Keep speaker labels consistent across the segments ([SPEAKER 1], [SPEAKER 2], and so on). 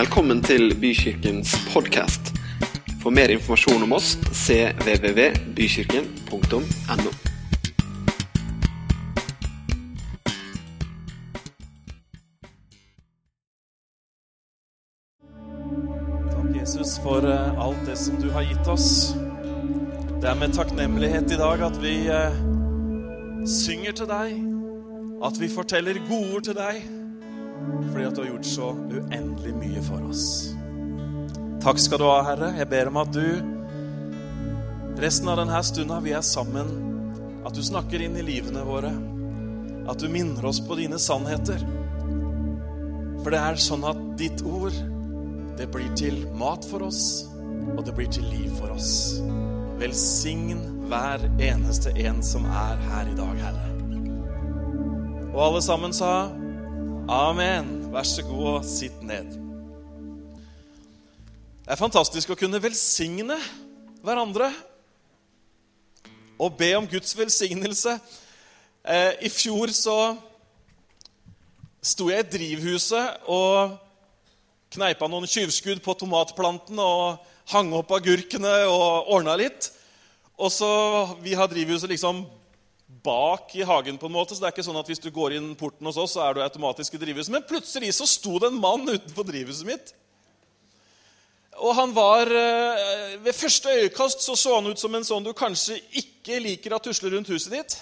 [SPEAKER 1] Velkommen til Bykirkens podkast. For mer informasjon om oss cvvvbykirken.no.
[SPEAKER 2] Takk, Jesus, for eh, alt det som du har gitt oss. Det er med takknemlighet i dag at vi eh, synger til deg, at vi forteller godord til deg, fordi at du har gjort så uendelig mye for oss. Takk skal du ha, Herre. Jeg ber om at du resten av denne stunda vi er sammen, at du snakker inn i livene våre, at du minner oss på dine sannheter. For det er sånn at ditt ord det blir til mat for oss, og det blir til liv for oss. Velsign hver eneste en som er her i dag, Herre. Og alle sammen sa amen. Vær så god og sitt ned. Det er fantastisk å kunne velsigne hverandre og be om Guds velsignelse. Eh, I fjor så sto jeg i drivhuset og kneipa noen tjuvskudd på tomatplantene og hang opp agurkene og ordna litt. Og så, Vi har drivhuset liksom bak i hagen, på en måte, så det er ikke sånn at hvis du går inn porten hos oss, så er du automatisk i drivhuset. Men plutselig så sto det en mann utenfor drivhuset mitt. Og han var, eh, Ved første øyekast så, så han ut som en sånn du kanskje ikke liker at tusler rundt huset ditt.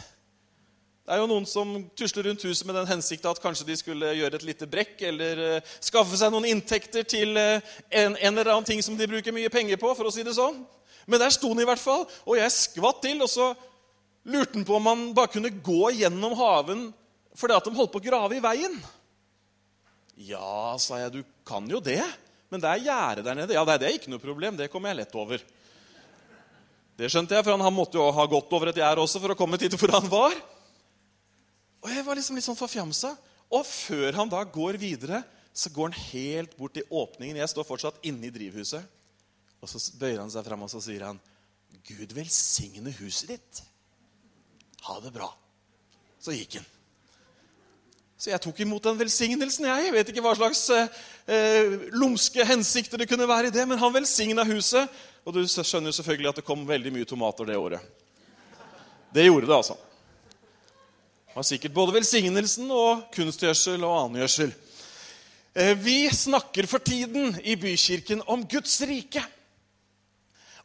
[SPEAKER 2] Det er jo noen som tusler rundt huset med den hensikt at kanskje de skulle gjøre et lite brekk eller uh, skaffe seg noen inntekter til uh, en, en, eller annen ting som de bruker mye penger på. for å si det sånn. Men der sto han i hvert fall, og jeg skvatt til. Og så lurte han på om han bare kunne gå gjennom haven fordi at de holdt på å grave i veien. Ja, sa jeg, du kan jo det. Men det er gjerde der nede. Ja, det er ikke noe problem. Det kommer jeg lett over. Det skjønte jeg, for han måtte jo ha gått over et gjerde også for å komme dit hvor han var. Og jeg var liksom litt sånn forfjamsa. Og før han da går videre, så går han helt bort til åpningen. Jeg står fortsatt inne i drivhuset. Og så bøyer han seg fram og så sier han, 'Gud velsigne huset ditt.' Ha det bra. Så gikk han. Så jeg tok imot den velsignelsen. Jeg jeg vet ikke hva slags eh, lumske hensikter det kunne være i det, men han velsigna huset. Og du skjønner jo selvfølgelig at det kom veldig mye tomater det året. Det gjorde det, altså. Det var sikkert både velsignelsen og kunstgjødsel og annen gjødsel. Eh, vi snakker for tiden i Bykirken om Guds rike.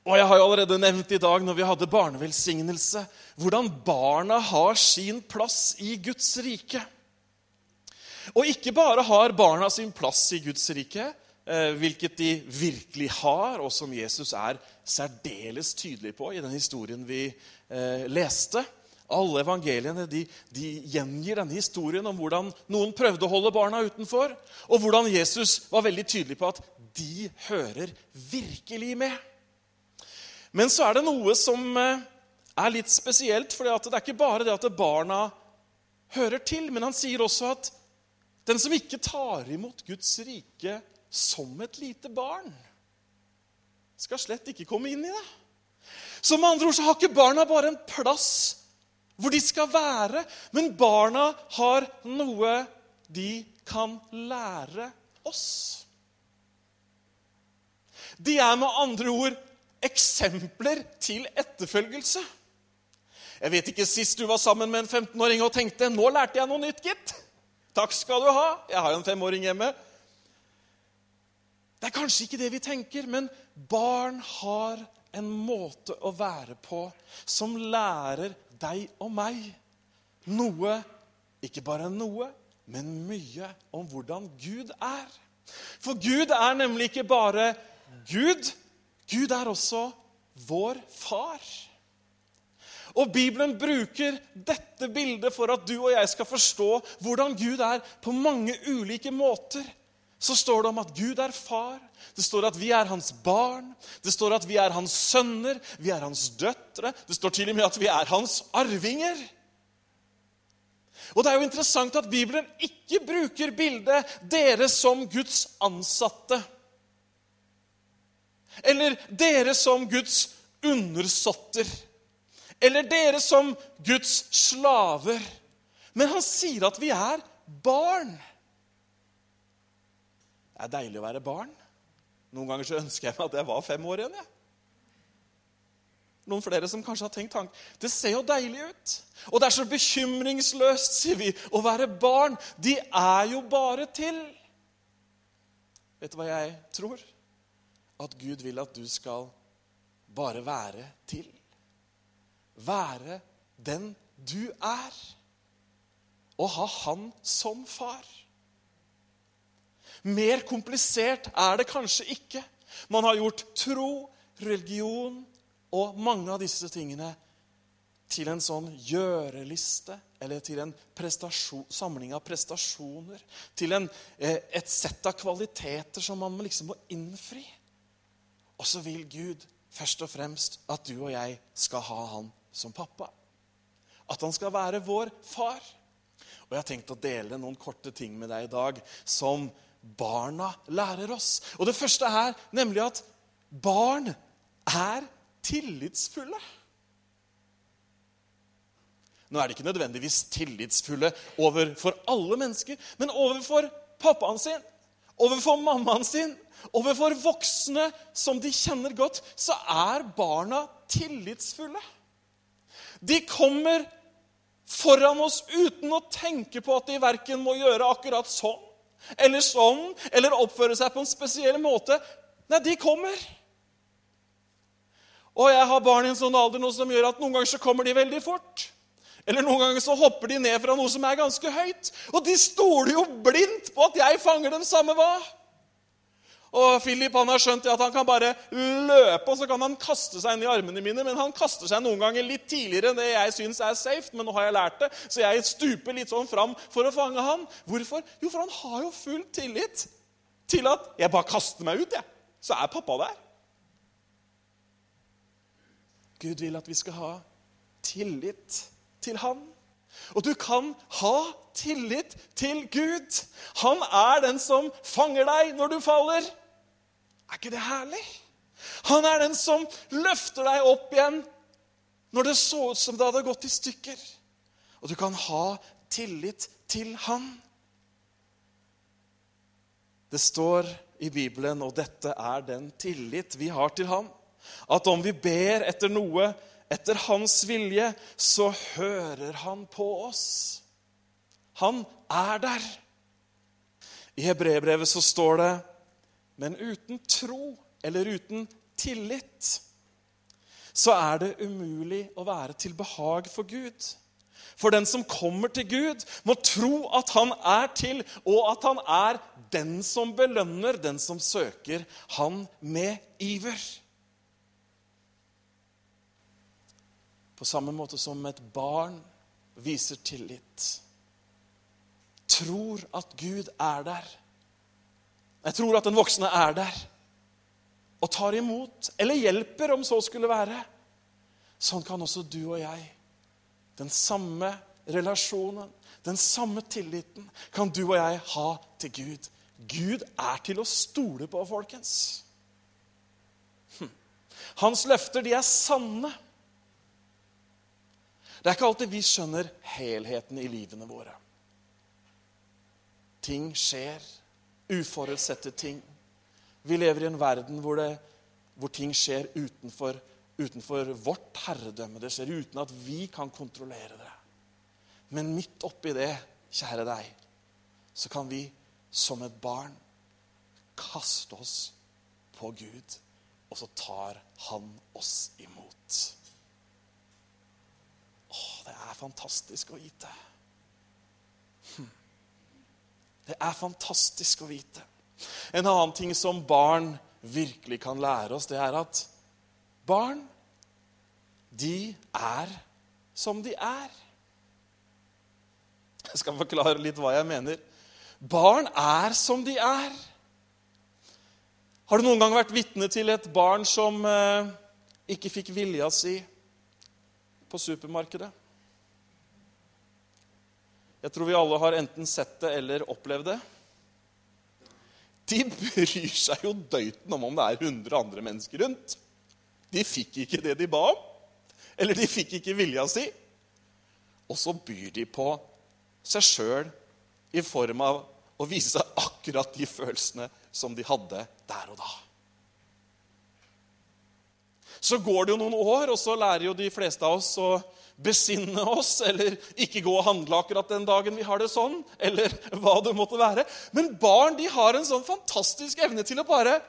[SPEAKER 2] Og jeg har jo allerede nevnt i dag når vi hadde barnevelsignelse, hvordan barna har sin plass i Guds rike. Og ikke bare har barna sin plass i Guds rike, eh, hvilket de virkelig har, og som Jesus er særdeles tydelig på i den historien vi eh, leste. Alle evangeliene de, de, gjengir denne historien om hvordan noen prøvde å holde barna utenfor, og hvordan Jesus var veldig tydelig på at de hører virkelig med. Men så er det noe som eh, er litt spesielt, for det er ikke bare det at barna hører til, men han sier også at den som ikke tar imot Guds rike som et lite barn, skal slett ikke komme inn i det. Så med andre ord så har ikke barna bare en plass hvor de skal være, men barna har noe de kan lære oss. De er med andre ord eksempler til etterfølgelse. Jeg vet ikke sist du var sammen med en 15-åring og tenkte 'Nå lærte jeg noe nytt, gitt'. Takk skal du ha. Jeg har jo en femåring hjemme. Det er kanskje ikke det vi tenker, men barn har en måte å være på som lærer deg og meg noe, ikke bare noe, men mye om hvordan Gud er. For Gud er nemlig ikke bare Gud. Gud er også vår far. Og Bibelen bruker dette bildet for at du og jeg skal forstå hvordan Gud er på mange ulike måter. Så står det om at Gud er far, det står at vi er hans barn, det står at vi er hans sønner, vi er hans døtre, det står til og med at vi er hans arvinger. Og Det er jo interessant at Bibelen ikke bruker bildet 'dere som Guds ansatte'. Eller 'dere som Guds undersåtter' eller dere som Guds slaver. Men han sier at vi er barn. Det er deilig å være barn. Noen ganger så ønsker jeg meg at jeg var fem år igjen. jeg. Noen flere som kanskje har tenkt tanken. Det ser jo deilig ut. Og det er så bekymringsløst, sier vi, å være barn. De er jo bare til. Vet du hva jeg tror? At Gud vil at du skal bare være til. Være den du er. Og ha Han som far. Mer komplisert er det kanskje ikke. Man har gjort tro, religion og mange av disse tingene til en sånn gjøreliste eller til en samling av prestasjoner. Til en, eh, et sett av kvaliteter som man liksom må innfri. Og så vil Gud først og fremst at du og jeg skal ha han som pappa. At han skal være vår far. Og jeg har tenkt å dele noen korte ting med deg i dag som barna lærer oss. Og det første er nemlig at barn er tillitsfulle. Nå er de ikke nødvendigvis tillitsfulle overfor alle mennesker, men overfor pappaen sin, overfor mammaen sin, overfor voksne som de kjenner godt, så er barna tillitsfulle. De kommer foran oss uten å tenke på at de verken må gjøre akkurat sånn eller sånn, eller oppføre seg på en spesiell måte. Nei, de kommer. Og jeg har barn i en sånn alder nå som gjør at noen ganger så kommer de veldig fort. Eller noen ganger så hopper de ned fra noe som er ganske høyt. Og de stoler jo blindt på at jeg fanger dem samme hva. Og Philip han har skjønt at han kan bare løpe og så kan han kaste seg inn i armene mine. Men han kaster seg noen ganger litt tidligere enn det jeg syns er safe. Men nå har jeg lært det, så jeg stuper litt sånn fram for å fange han. Hvorfor? Jo, for han har jo full tillit til at jeg bare kaster meg ut, jeg. Så er pappa der. Gud vil at vi skal ha tillit til Han. Og du kan ha tillit til Gud. Han er den som fanger deg når du faller. Er ikke det herlig? Han er den som løfter deg opp igjen når det så ut som det hadde gått i stykker. Og du kan ha tillit til Han. Det står i Bibelen, og dette er den tillit vi har til Han at om vi ber etter noe etter hans vilje, så hører han på oss. Han er der. I hebreerbrevet så står det Men uten tro eller uten tillit så er det umulig å være til behag for Gud. For den som kommer til Gud, må tro at han er til, og at han er den som belønner den som søker han med iver. På samme måte som et barn viser tillit. Tror at Gud er der. Jeg tror at den voksne er der og tar imot, eller hjelper, om så skulle være. Sånn kan også du og jeg. Den samme relasjonen, den samme tilliten, kan du og jeg ha til Gud. Gud er til å stole på, folkens. Hm. Hans løfter, de er sanne. Det er ikke alltid vi skjønner helheten i livene våre. Ting skjer. Uforutsette ting. Vi lever i en verden hvor, det, hvor ting skjer utenfor, utenfor, vårt herredømme. Det skjer uten at vi kan kontrollere det. Men midt oppi det, kjære deg, så kan vi som et barn kaste oss på Gud, og så tar han oss imot. Det er fantastisk å vite. Hm. Det er fantastisk å vite. En annen ting som barn virkelig kan lære oss, det er at barn, de er som de er. Jeg skal forklare litt hva jeg mener. Barn er som de er. Har du noen gang vært vitne til et barn som eh, ikke fikk vilja si på supermarkedet. Jeg tror vi alle har enten sett det eller opplevd det. De bryr seg jo døyten om om det er 100 andre mennesker rundt. De fikk ikke det de ba om. Eller de fikk ikke vilja si. Og så byr de på seg sjøl i form av å vise akkurat de følelsene som de hadde der og da. Så går det jo noen år, og så lærer jo de fleste av oss å besinne oss, eller ikke gå og handle akkurat den dagen vi har det sånn, eller hva det måtte være. Men barn de har en sånn fantastisk evne til å bare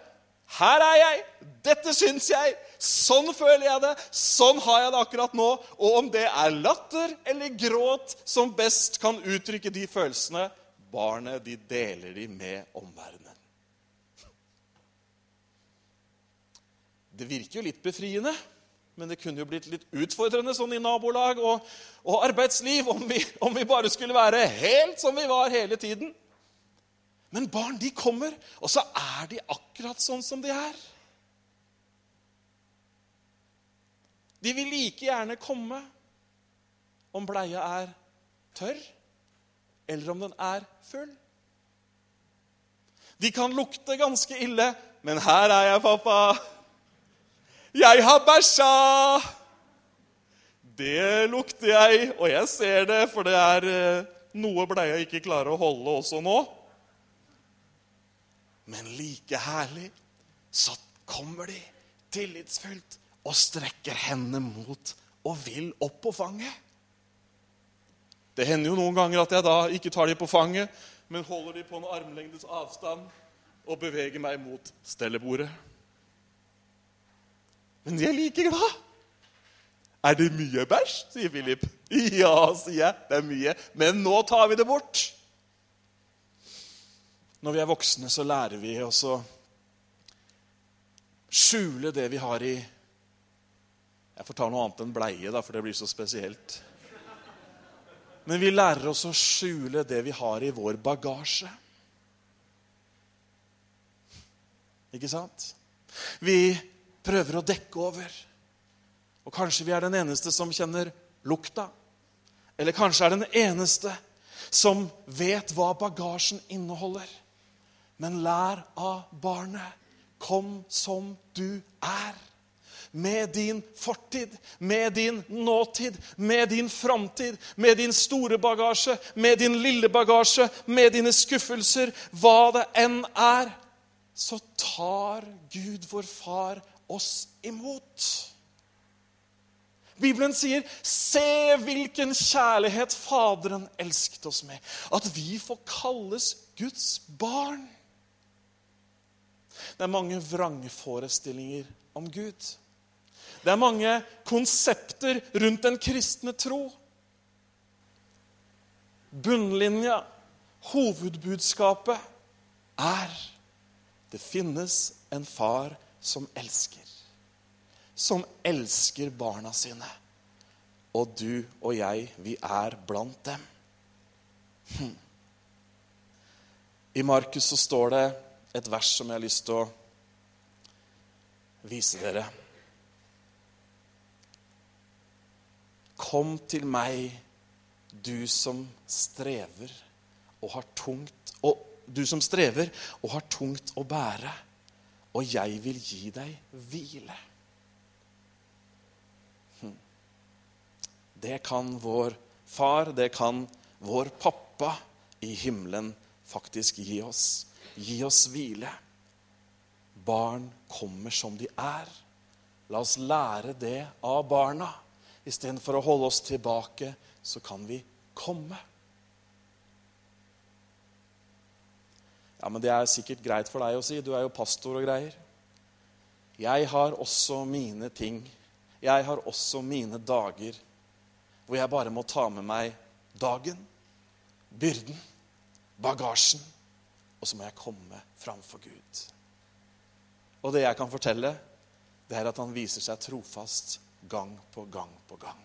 [SPEAKER 2] Her er jeg! Dette syns jeg! Sånn føler jeg det! Sånn har jeg det akkurat nå! Og om det er latter eller gråt som best kan uttrykke de følelsene, barnet de deler de med omverdenen. Det virker jo litt befriende, men det kunne jo blitt litt utfordrende sånn i nabolag og, og arbeidsliv om vi, om vi, bare skulle være helt som vi var hele tiden. Men barn, de kommer, og så er de akkurat sånn som de er. De vil like gjerne komme om bleia er tørr, eller om den er full. De kan lukte ganske ille, men her er jeg, pappa. 'Jeg har bæsja!' Det lukter jeg, og jeg ser det, for det er eh, noe bleia ikke klarer å holde også nå. Men like herlig så kommer de tillitsfullt og strekker hendene mot og vil opp på fanget. Det hender jo noen ganger at jeg da ikke tar dem på fanget, men holder dem på en armlengdes avstand og beveger meg mot stellebordet. Men de er like glad. Er det mye bæsj? sier Philip. Ja, sier jeg. Det er mye. Men nå tar vi det bort. Når vi er voksne, så lærer vi oss å skjule det vi har i Jeg får ta noe annet enn bleie, da, for det blir så spesielt. Men vi lærer oss å skjule det vi har i vår bagasje. Ikke sant? Vi prøver å dekke over. Og kanskje vi er den eneste som kjenner lukta. Eller kanskje er den eneste som vet hva bagasjen inneholder. Men lær av barnet. Kom som du er. Med din fortid, med din nåtid, med din framtid, med din store bagasje, med din lille bagasje, med dine skuffelser, hva det enn er, så tar Gud, vår far, oss imot. Bibelen sier, 'Se hvilken kjærlighet Faderen elsket oss med', at vi får kalles Guds barn. Det er mange vrangforestillinger om Gud. Det er mange konsepter rundt den kristne tro. Bunnlinja, hovedbudskapet, er det finnes en far som elsker. Som elsker barna sine. Og du og jeg, vi er blant dem. Hm. I Markus så står det et vers som jeg har lyst til å vise dere. Kom til meg, du som strever og har tungt og, Du som strever og har tungt å bære og jeg vil gi deg hvile. Hm. Det kan vår far, det kan vår pappa i himmelen faktisk gi oss. Gi oss hvile. Barn kommer som de er. La oss lære det av barna. Istedenfor å holde oss tilbake, så kan vi komme. Ja, men det er sikkert greit for deg å si. Du er jo pastor og greier. Jeg har også mine ting. Jeg har også mine dager hvor jeg bare må ta med meg dagen, byrden, bagasjen, og så må jeg komme framfor Gud. Og det jeg kan fortelle, det er at han viser seg trofast gang på gang på gang.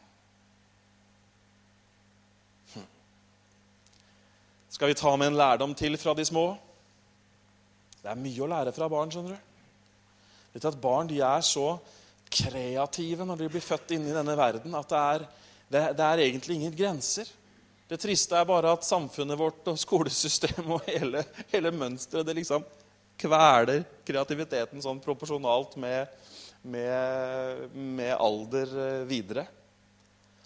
[SPEAKER 2] Hm. Skal vi ta med en lærdom til fra de små? Det er mye å lære fra barn. skjønner du. Vet du at Barn de er så kreative når de blir født inn i denne verden, at det er, det, det er egentlig ingen grenser. Det triste er bare at samfunnet vårt og skolesystemet og hele, hele mønsteret det liksom kveler kreativiteten sånn proporsjonalt med, med, med, alder eh, videre.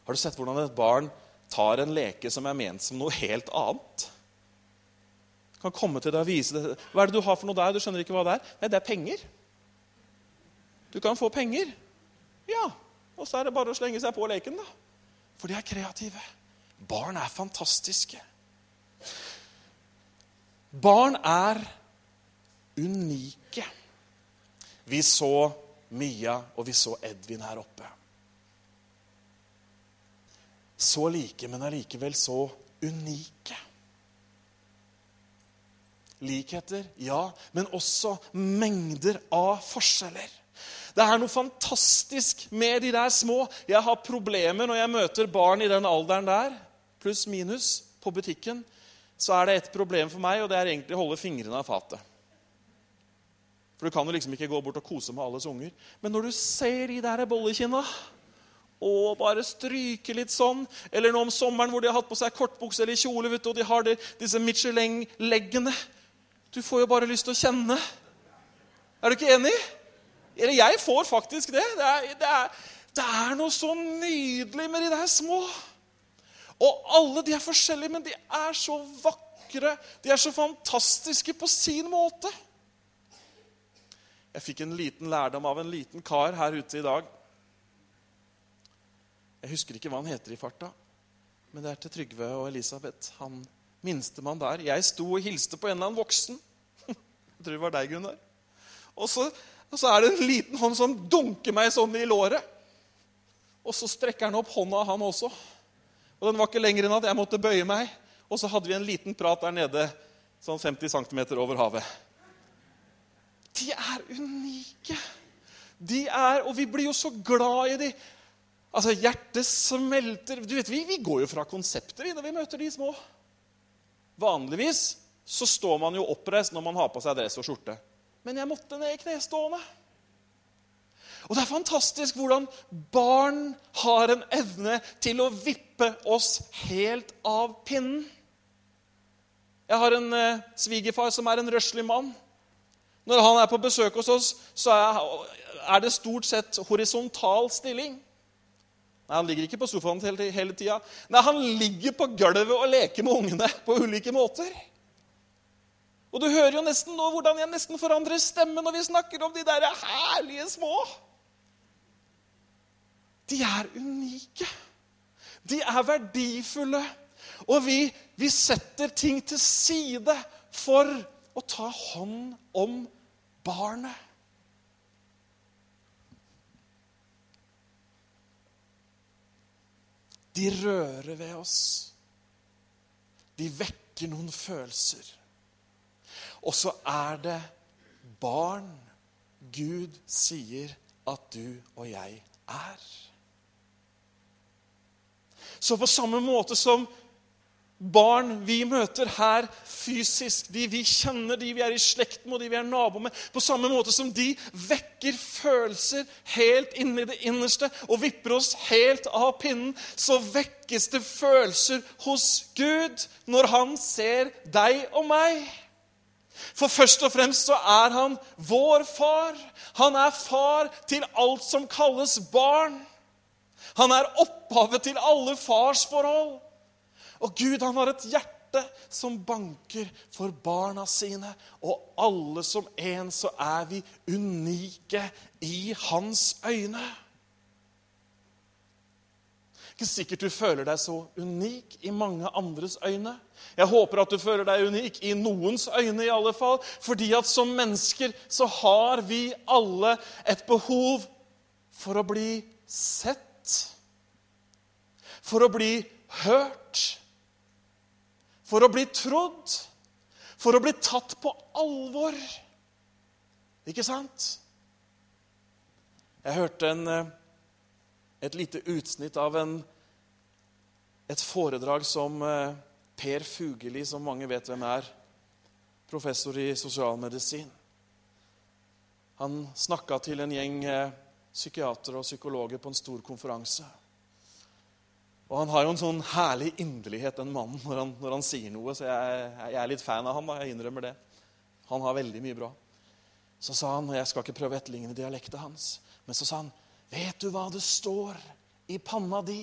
[SPEAKER 2] Har du sett hvordan et barn tar en leke som er ment som noe helt annet? Kan komme til deg og vise det. Hva er det du har for noe der? Du skjønner ikke hva det er? Nei, det er penger. Du kan få penger. Ja. Og så er det bare å slenge seg på leken, da. For de er kreative. Barn er fantastiske. Barn er unike. Vi så Mia og vi så Edvin her oppe. Så like, men allikevel så unike. Likheter, ja, men også mengder av forskjeller. Det er noe fantastisk med de der små. Jeg har problemer når jeg møter barn i den alderen der, pluss minus, på butikken. Så er det ett problem for meg, og det er egentlig å holde fingrene av fatet. For du kan jo liksom ikke gå bort og kose med alles unger. Men når du ser de der bollekinna og bare stryke litt sånn. Eller nå om sommeren hvor de har hatt på seg kortbukse eller kjole vet du, og de har det, disse Michelin-leggene. Du får jo bare lyst til å kjenne. Er du ikke enig? Eller jeg får faktisk det. Det er, det er, det er noe så nydelig med de der små. Og alle de er forskjellige, men de er så vakre. De er så fantastiske på sin måte. Jeg fikk en liten lærdom av en liten kar her ute i dag. Jeg husker ikke hva han heter i farta, men det er til Trygve og Elisabeth. Han minstemann der. Jeg sto og hilste på en eller annen voksen. Jeg tror det var deg, Gunnar. Og så, og så er det en liten hånd som dunker meg sånn i låret. Og så strekker han opp hånda, han også. Og den var ikke lenger enn at jeg måtte bøye meg. Og så hadde vi en liten prat der nede, sånn 50 cm over havet. De er unike. De er, Og vi blir jo så glad i de. Altså, Hjertet smelter Du vet, vi, vi går jo fra konsepter når vi møter de små. Vanligvis så står man jo oppreist når man har på seg dress og skjorte. Men jeg måtte ned i knestående. Og det er fantastisk hvordan barn har en evne til å vippe oss helt av pinnen. Jeg har en eh, svigerfar som er en røslig mann. Når han er på besøk hos oss, så er, det stort sett horisontal stilling. Nei, Han ligger ikke på sofaen hele, hele tida. Nei, han ligger på gulvet og leker med ungene på ulike måter. Og du hører jo nesten nå hvordan jeg nesten forandrer stemme når vi snakker om de der herlige små. De er unike. De er verdifulle. Og vi, vi setter ting til side for å ta hånd om barnet. De rører ved oss. De vekker noen følelser. Og så er det barn Gud sier at du og jeg er. Så på samme måte som barn vi møter her fysisk, de vi kjenner, de vi er i slekt med, de vi er nabo med, på samme måte som de vekker følelser helt inni det innerste og vipper oss helt av pinnen, så vekkes det følelser hos Gud når han ser deg og meg. For først og fremst så er han vår far. Han er far til alt som kalles barn. Han er opphavet til alle farsforhold. Og Gud han har et hjerte som banker for barna sine. Og alle som en så er vi unike i hans øyne. Ikke sikkert du føler deg så unik i mange andres øyne. Jeg håper at du føler deg unik i noens øyne, i alle fall. Fordi at som mennesker så har vi alle et behov for å bli sett. For å bli hørt for å bli trodd, for å bli tatt på alvor. Ikke sant? Jeg hørte en, eh, et lite utsnitt av en, et foredrag som eh, Per Fugelli, som mange vet hvem er, professor i sosialmedisin. Han snakka til en gjeng eh, psykiatere og psykologer på en stor konferanse. Og han har jo en sånn herlig inderlighet, den mannen, når han, når han sier noe. Så jeg, jeg, er litt fan av han, da. Jeg innrømmer det. Han har veldig mye bra. Så sa han, og jeg skal ikke prøve å etterligne dialekten hans, men så sa han, vet du hva det står i panna di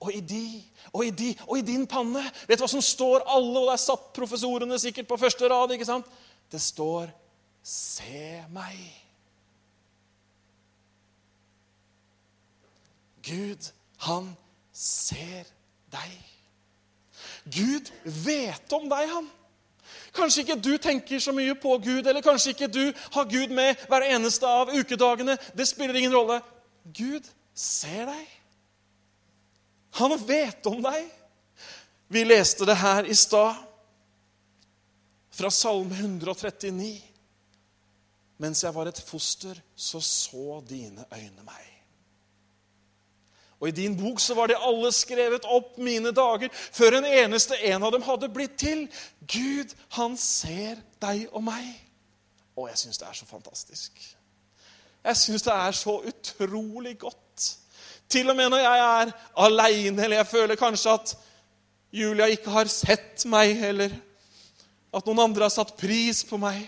[SPEAKER 2] og i de og i de og i din panne. Vet du hva som står alle, og der satt professorene sikkert på første rad. ikke sant? Det står 'Se meg'. Gud, han ser deg. Gud vet om deg, han. Kanskje ikke du tenker så mye på Gud, eller kanskje ikke du har Gud med hver eneste av ukedagene. Det spiller ingen rolle. Gud ser deg. Han vet om deg. Vi leste det her i stad, fra Salme 139. Mens jeg var et foster, så så dine øyne meg. Og I din bok så var det alle skrevet opp mine dager før en eneste en av dem hadde blitt til. Gud, han ser deg og meg. Og jeg syns det er så fantastisk. Jeg syns det er så utrolig godt. Til og med når jeg er aleine, eller jeg føler kanskje at Julia ikke har sett meg, eller at noen andre har satt pris på meg,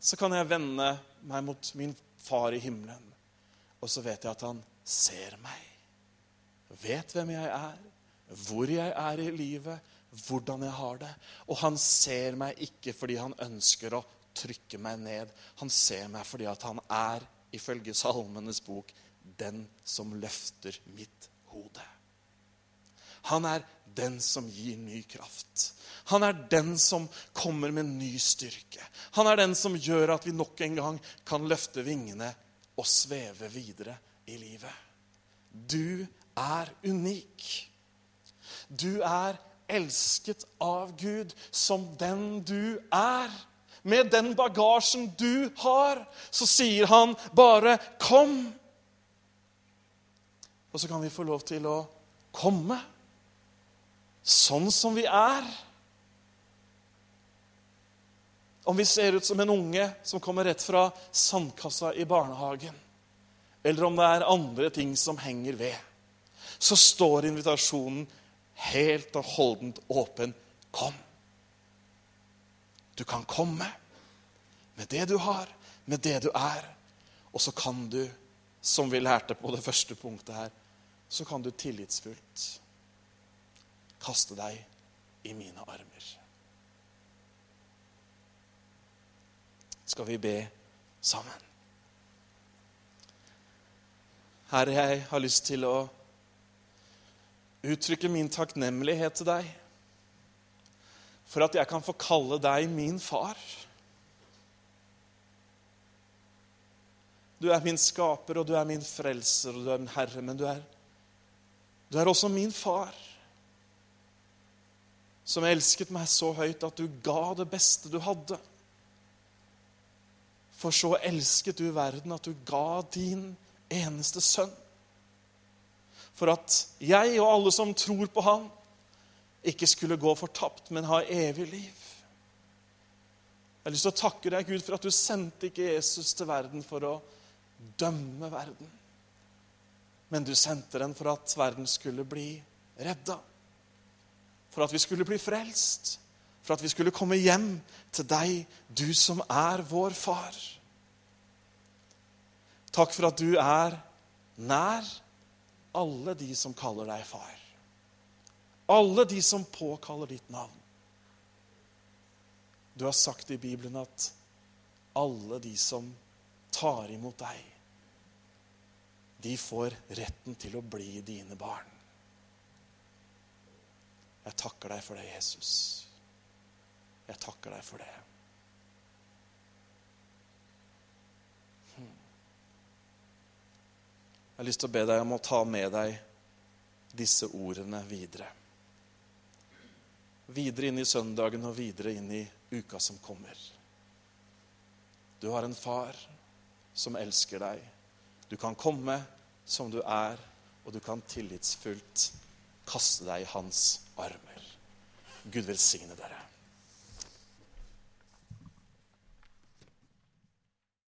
[SPEAKER 2] så kan jeg vende meg mot min far i himmelen. Og så vet jeg at han ser meg vet hvem jeg er, hvor jeg er i livet, hvordan jeg har det. Og han ser meg ikke fordi han ønsker å trykke meg ned. Han ser meg fordi at han er, ifølge Salmenes bok, den som løfter mitt hode. Han er den som gir ny kraft. Han er den som kommer med ny styrke. Han er den som gjør at vi nok en gang kan løfte vingene og sveve videre i livet. Du er unik. Du er elsket av Gud som den du er. Med den bagasjen du har, så sier han bare 'kom'. Og så kan vi få lov til å komme sånn som vi er. Om vi ser ut som en unge som kommer rett fra sandkassa i barnehagen, eller om det er andre ting som henger ved så står invitasjonen helt og holdent åpen. Kom. Du kan komme med det du har, med det du er. Og så kan du, som vi lærte på det første punktet her, så kan du tillitsfullt kaste deg i mine armer. Skal vi be sammen? Herre, jeg har lyst til å uttrykke min takknemlighet til deg for at jeg kan få kalle deg min far. Du er min skaper, og du er min frelser, og du er min herre, men du er, du er også min far, som elsket meg så høyt at du ga det beste du hadde. For så elsket du verden at du ga din eneste sønn for at jeg og alle som tror på ham, ikke skulle gå fortapt, men ha evig liv. Jeg har lyst til å takke deg, Gud, for at du sendte ikke Jesus til verden for å dømme verden. Men du sendte den for at verden skulle bli redda. For at vi skulle bli frelst. For at vi skulle komme hjem til deg, du som er vår far. Takk for at du er nær alle de som kaller deg far. Alle de som påkaller ditt navn. Du har sagt i Bibelen at alle de som tar imot deg, de får retten til å bli dine barn. Jeg takker deg for det, Jesus. Jeg takker deg for det. Jeg har lyst til å be deg om å ta med deg disse ordene videre. Videre inn i søndagen og videre inn i uka som kommer. Du har en far som elsker deg. Du kan komme som du er, og du kan tillitsfullt kaste deg i hans armer. Gud velsigne dere.